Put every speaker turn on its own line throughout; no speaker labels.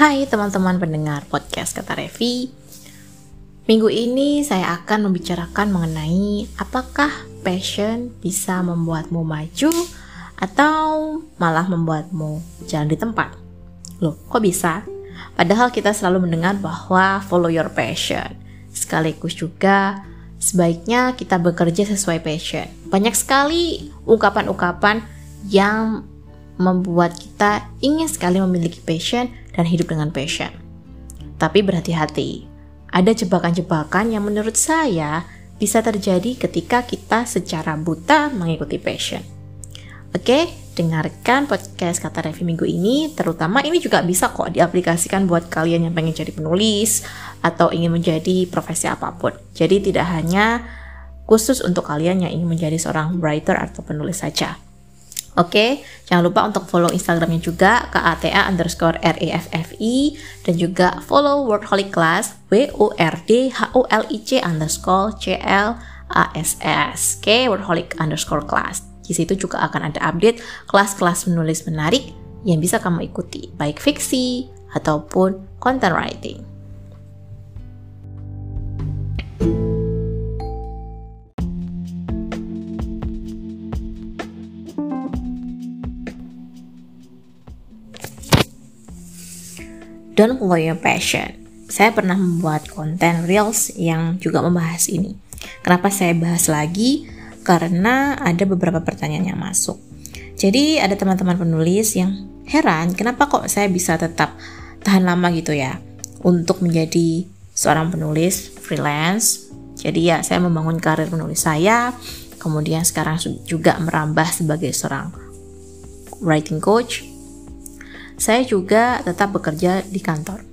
Hai teman-teman pendengar podcast Kata Revi Minggu ini saya akan membicarakan mengenai apakah passion bisa membuatmu maju atau malah membuatmu jalan di tempat. Loh, kok bisa? Padahal kita selalu mendengar bahwa follow your passion. Sekaligus juga sebaiknya kita bekerja sesuai passion. Banyak sekali ungkapan-ungkapan yang membuat kita ingin sekali memiliki passion dan hidup dengan passion. Tapi berhati-hati, ada jebakan-jebakan yang menurut saya bisa terjadi ketika kita secara buta mengikuti passion. Oke, dengarkan podcast kata Revi minggu ini, terutama ini juga bisa kok diaplikasikan buat kalian yang pengen jadi penulis atau ingin menjadi profesi apa pun. Jadi tidak hanya khusus untuk kalian yang ingin menjadi seorang writer atau penulis saja. Oke, jangan lupa untuk follow Instagramnya juga KATA underscore REFFI dan juga follow Wordholic Class W O R D H O L I C underscore C L A S S. Oke, Wordholic underscore class. Di situ juga akan ada update kelas-kelas menulis menarik yang bisa kamu ikuti, baik fiksi ataupun content writing. Don't follow your passion. Saya pernah membuat konten reels yang juga membahas ini. Kenapa saya bahas lagi? Karena ada beberapa pertanyaan yang masuk. Jadi ada teman-teman penulis yang heran kenapa kok saya bisa tetap tahan lama gitu ya untuk menjadi seorang penulis freelance. Jadi ya saya membangun karir penulis saya, kemudian sekarang juga merambah sebagai seorang writing coach saya juga tetap bekerja di kantor.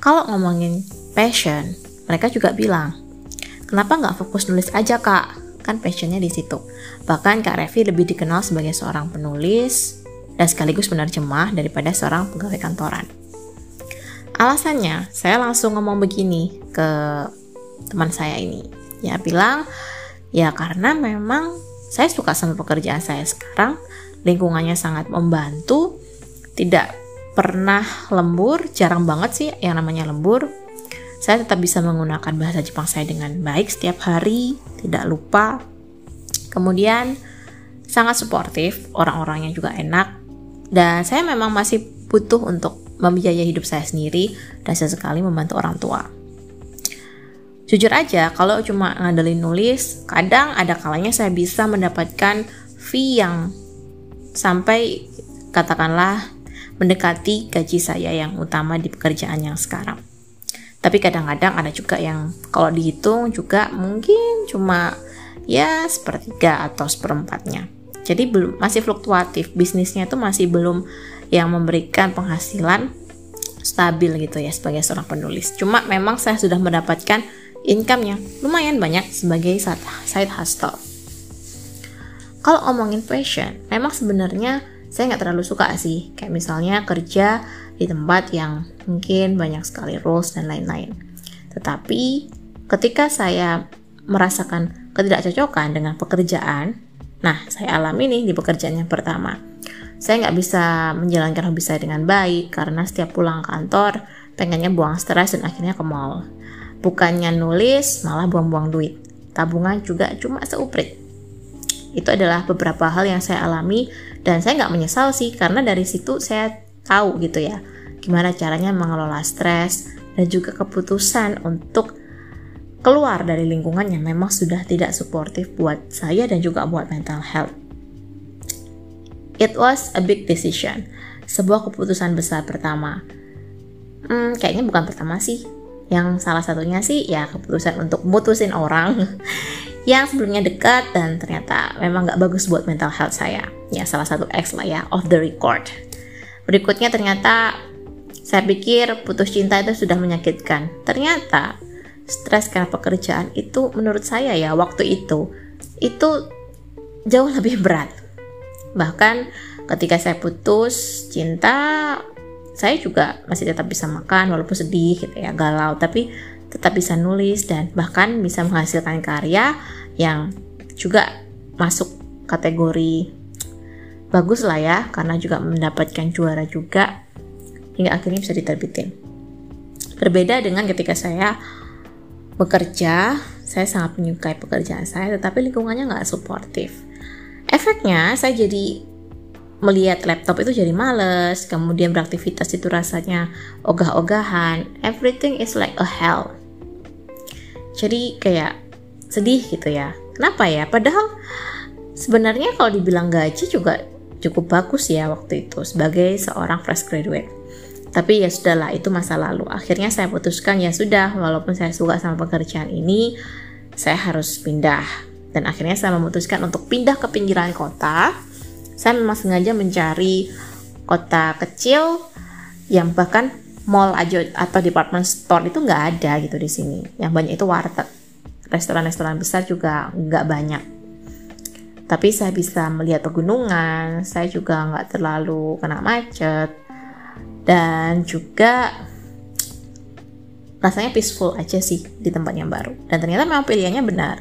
Kalau ngomongin passion, mereka juga bilang, kenapa nggak fokus nulis aja kak? Kan passionnya di situ. Bahkan Kak Revi lebih dikenal sebagai seorang penulis dan sekaligus penerjemah daripada seorang pegawai kantoran. Alasannya, saya langsung ngomong begini ke teman saya ini. Ya bilang, ya karena memang saya suka sama pekerjaan saya sekarang, lingkungannya sangat membantu, tidak pernah lembur, jarang banget sih yang namanya lembur. Saya tetap bisa menggunakan bahasa Jepang saya dengan baik setiap hari, tidak lupa. Kemudian sangat suportif, orang-orangnya juga enak. Dan saya memang masih butuh untuk membiayai hidup saya sendiri dan sesekali membantu orang tua. Jujur aja, kalau cuma ngandelin nulis, kadang ada kalanya saya bisa mendapatkan fee yang sampai katakanlah mendekati gaji saya yang utama di pekerjaan yang sekarang. Tapi kadang-kadang ada juga yang kalau dihitung juga mungkin cuma ya sepertiga atau seperempatnya. Jadi belum masih fluktuatif, bisnisnya itu masih belum yang memberikan penghasilan stabil gitu ya sebagai seorang penulis. Cuma memang saya sudah mendapatkan income yang lumayan banyak sebagai side hustle. Kalau ngomongin passion, memang sebenarnya saya nggak terlalu suka sih. Kayak misalnya kerja di tempat yang mungkin banyak sekali rules dan lain-lain. Tetapi ketika saya merasakan ketidakcocokan dengan pekerjaan nah saya alami nih di pekerjaan yang pertama. Saya nggak bisa menjalankan hobi saya dengan baik karena setiap pulang kantor pengennya buang stres dan akhirnya ke mall. Bukannya nulis malah buang-buang duit. Tabungan juga cuma seuprit. Itu adalah beberapa hal yang saya alami dan saya nggak menyesal sih karena dari situ saya tahu gitu ya gimana caranya mengelola stres dan juga keputusan untuk keluar dari lingkungan yang memang sudah tidak suportif buat saya dan juga buat mental health. It was a big decision, sebuah keputusan besar pertama. Hmm, kayaknya bukan pertama sih. Yang salah satunya sih ya keputusan untuk mutusin orang yang sebelumnya dekat dan ternyata memang nggak bagus buat mental health saya. Ya salah satu ex lah ya, off the record. Berikutnya ternyata saya pikir putus cinta itu sudah menyakitkan. Ternyata stres karena pekerjaan itu menurut saya ya waktu itu itu jauh lebih berat. Bahkan ketika saya putus cinta saya juga masih tetap bisa makan walaupun sedih gitu ya galau tapi tetap bisa nulis dan bahkan bisa menghasilkan karya yang juga masuk kategori bagus lah ya karena juga mendapatkan juara juga hingga akhirnya bisa diterbitin. Berbeda dengan ketika saya bekerja, saya sangat menyukai pekerjaan saya, tetapi lingkungannya nggak suportif. Efeknya, saya jadi melihat laptop itu jadi males, kemudian beraktivitas itu rasanya ogah-ogahan, everything is like a hell. Jadi kayak sedih gitu ya. Kenapa ya? Padahal sebenarnya kalau dibilang gaji juga cukup bagus ya waktu itu sebagai seorang fresh graduate. Tapi ya sudahlah itu masa lalu. Akhirnya saya putuskan ya sudah walaupun saya suka sama pekerjaan ini, saya harus pindah. Dan akhirnya saya memutuskan untuk pindah ke pinggiran kota saya memang sengaja mencari kota kecil yang bahkan mall aja atau department store itu nggak ada gitu di sini. Yang banyak itu warteg. Restoran-restoran besar juga nggak banyak. Tapi saya bisa melihat pegunungan, saya juga nggak terlalu kena macet, dan juga rasanya peaceful aja sih di tempat yang baru. Dan ternyata memang pilihannya benar.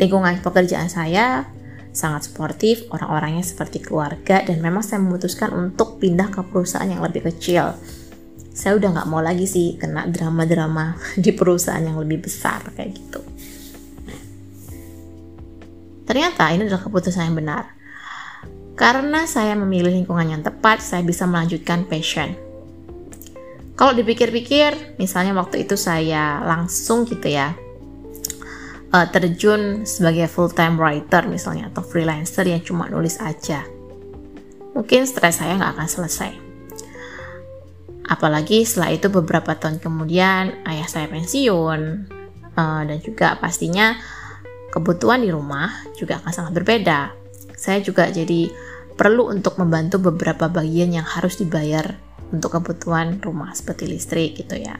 Lingkungan pekerjaan saya sangat sportif, orang-orangnya seperti keluarga, dan memang saya memutuskan untuk pindah ke perusahaan yang lebih kecil. Saya udah nggak mau lagi sih kena drama-drama di perusahaan yang lebih besar kayak gitu. Ternyata ini adalah keputusan yang benar. Karena saya memilih lingkungan yang tepat, saya bisa melanjutkan passion. Kalau dipikir-pikir, misalnya waktu itu saya langsung gitu ya, uh, terjun sebagai full time writer misalnya atau freelancer yang cuma nulis aja mungkin stres saya nggak akan selesai apalagi setelah itu beberapa tahun kemudian ayah saya pensiun uh, dan juga pastinya kebutuhan di rumah juga akan sangat berbeda saya juga jadi perlu untuk membantu beberapa bagian yang harus dibayar untuk kebutuhan rumah seperti listrik gitu ya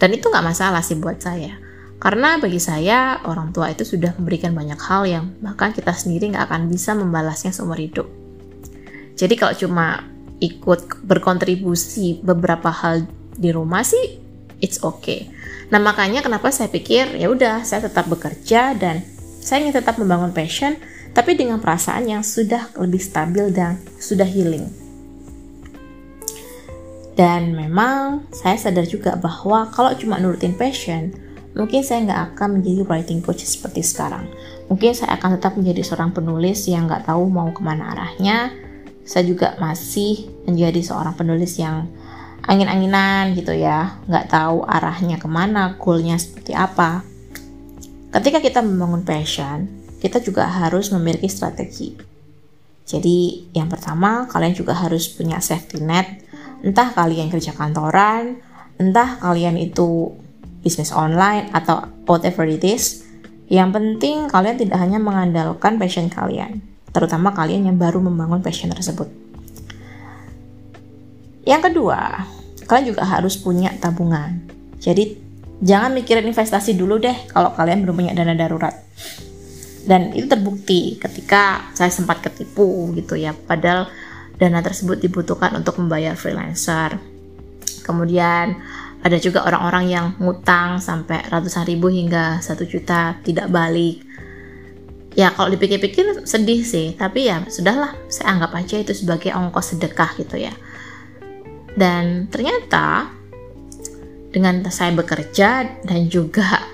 dan itu nggak masalah sih buat saya karena bagi saya, orang tua itu sudah memberikan banyak hal yang bahkan kita sendiri nggak akan bisa membalasnya seumur hidup. Jadi kalau cuma ikut berkontribusi beberapa hal di rumah sih, it's okay. Nah makanya kenapa saya pikir ya udah saya tetap bekerja dan saya ingin tetap membangun passion, tapi dengan perasaan yang sudah lebih stabil dan sudah healing. Dan memang saya sadar juga bahwa kalau cuma nurutin passion, mungkin saya nggak akan menjadi writing coach seperti sekarang. Mungkin saya akan tetap menjadi seorang penulis yang nggak tahu mau ke mana arahnya. Saya juga masih menjadi seorang penulis yang angin-anginan gitu ya, nggak tahu arahnya ke mana, goalnya seperti apa. Ketika kita membangun passion, kita juga harus memiliki strategi. Jadi yang pertama, kalian juga harus punya safety net. Entah kalian kerja kantoran, entah kalian itu bisnis online atau whatever it is. Yang penting kalian tidak hanya mengandalkan passion kalian, terutama kalian yang baru membangun passion tersebut. Yang kedua, kalian juga harus punya tabungan. Jadi jangan mikirin investasi dulu deh kalau kalian belum punya dana darurat. Dan itu terbukti ketika saya sempat ketipu gitu ya, padahal dana tersebut dibutuhkan untuk membayar freelancer. Kemudian ada juga orang-orang yang ngutang sampai ratusan ribu hingga satu juta tidak balik ya kalau dipikir-pikir sedih sih tapi ya sudahlah saya anggap aja itu sebagai ongkos sedekah gitu ya dan ternyata dengan saya bekerja dan juga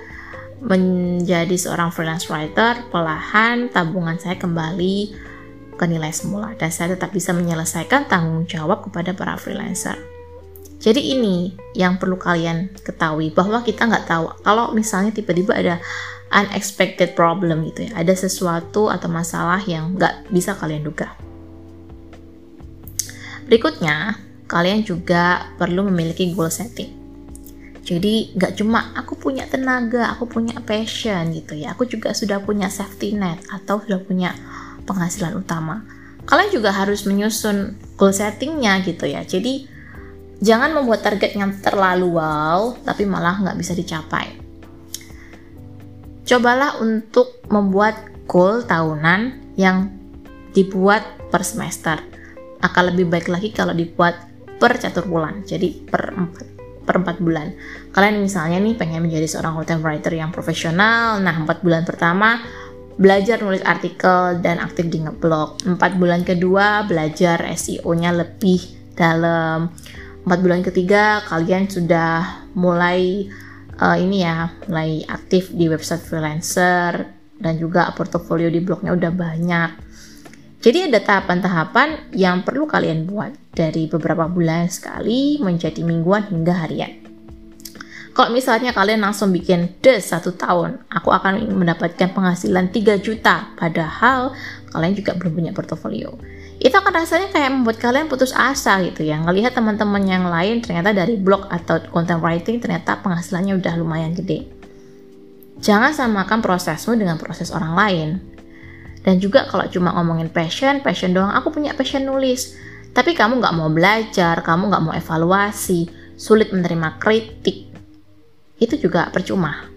menjadi seorang freelance writer perlahan tabungan saya kembali ke nilai semula dan saya tetap bisa menyelesaikan tanggung jawab kepada para freelancer jadi ini yang perlu kalian ketahui bahwa kita nggak tahu kalau misalnya tiba-tiba ada unexpected problem gitu ya, ada sesuatu atau masalah yang nggak bisa kalian duga. Berikutnya, kalian juga perlu memiliki goal setting. Jadi nggak cuma aku punya tenaga, aku punya passion gitu ya, aku juga sudah punya safety net atau sudah punya penghasilan utama. Kalian juga harus menyusun goal settingnya gitu ya. Jadi Jangan membuat target yang terlalu wow, tapi malah nggak bisa dicapai. Cobalah untuk membuat goal tahunan yang dibuat per semester. Akan lebih baik lagi kalau dibuat per catur bulan, jadi per empat per 4 bulan. Kalian misalnya nih pengen menjadi seorang content writer yang profesional, nah 4 bulan pertama belajar nulis artikel dan aktif di ngeblog. 4 bulan kedua belajar SEO-nya lebih dalam empat bulan ketiga kalian sudah mulai uh, ini ya mulai aktif di website freelancer dan juga portofolio di blognya udah banyak jadi ada tahapan-tahapan yang perlu kalian buat. Dari beberapa bulan sekali menjadi mingguan hingga harian. Kalau misalnya kalian langsung bikin des satu tahun, aku akan mendapatkan penghasilan 3 juta, padahal kalian juga belum punya portofolio. Itu akan rasanya kayak membuat kalian putus asa gitu ya. Ngelihat teman-teman yang lain ternyata dari blog atau content writing ternyata penghasilannya udah lumayan gede. Jangan samakan prosesmu dengan proses orang lain dan juga kalau cuma ngomongin passion passion doang aku punya passion nulis tapi kamu nggak mau belajar kamu nggak mau evaluasi sulit menerima kritik itu juga percuma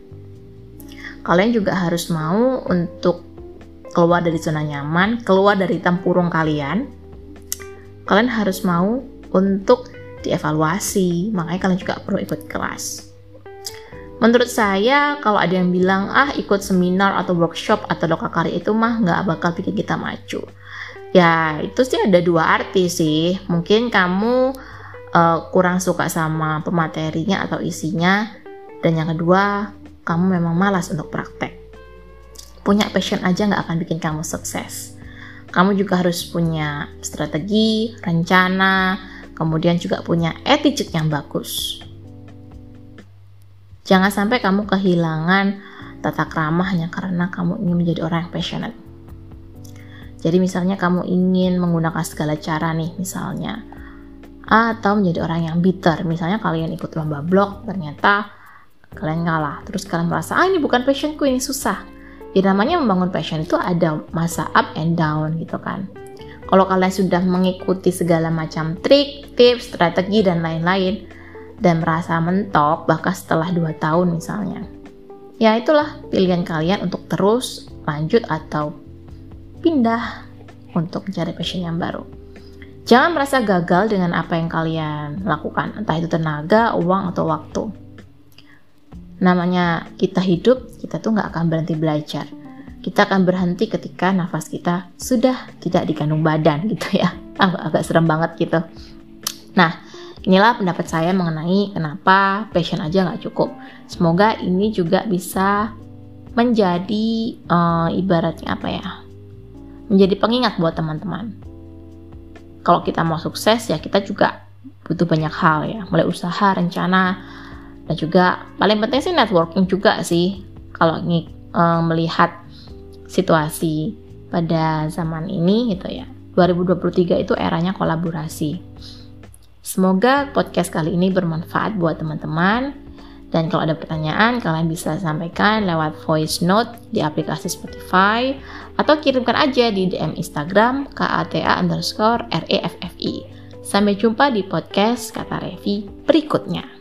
kalian juga harus mau untuk keluar dari zona nyaman, keluar dari tempurung kalian, kalian harus mau untuk dievaluasi. Makanya kalian juga perlu ikut kelas. Menurut saya, kalau ada yang bilang, ah ikut seminar atau workshop atau lokakarya itu mah nggak bakal bikin kita maju. Ya, itu sih ada dua arti sih. Mungkin kamu uh, kurang suka sama pematerinya atau isinya. Dan yang kedua, kamu memang malas untuk praktek punya passion aja nggak akan bikin kamu sukses. Kamu juga harus punya strategi, rencana, kemudian juga punya attitude yang bagus. Jangan sampai kamu kehilangan tata krama hanya karena kamu ingin menjadi orang yang passionate. Jadi misalnya kamu ingin menggunakan segala cara nih misalnya atau menjadi orang yang bitter. Misalnya kalian ikut lomba blog ternyata kalian ngalah. Terus kalian merasa, ah ini bukan passionku, ini susah ya namanya membangun passion itu ada masa up and down gitu kan kalau kalian sudah mengikuti segala macam trik, tips, strategi dan lain-lain dan merasa mentok bahkan setelah 2 tahun misalnya ya itulah pilihan kalian untuk terus lanjut atau pindah untuk mencari passion yang baru jangan merasa gagal dengan apa yang kalian lakukan entah itu tenaga, uang atau waktu namanya kita hidup, kita tuh nggak akan berhenti belajar. Kita akan berhenti ketika nafas kita sudah tidak dikandung badan gitu ya. Agak, agak serem banget gitu. Nah, inilah pendapat saya mengenai kenapa passion aja nggak cukup. Semoga ini juga bisa menjadi uh, ibaratnya apa ya? Menjadi pengingat buat teman-teman. Kalau kita mau sukses ya kita juga butuh banyak hal ya, mulai usaha, rencana, dan juga paling penting sih networking juga sih kalau uh, melihat situasi pada zaman ini gitu ya 2023 itu eranya kolaborasi semoga podcast kali ini bermanfaat buat teman-teman dan kalau ada pertanyaan kalian bisa sampaikan lewat voice note di aplikasi Spotify atau kirimkan aja di DM Instagram KATA underscore REFFI. Sampai jumpa di podcast Kata Revi berikutnya.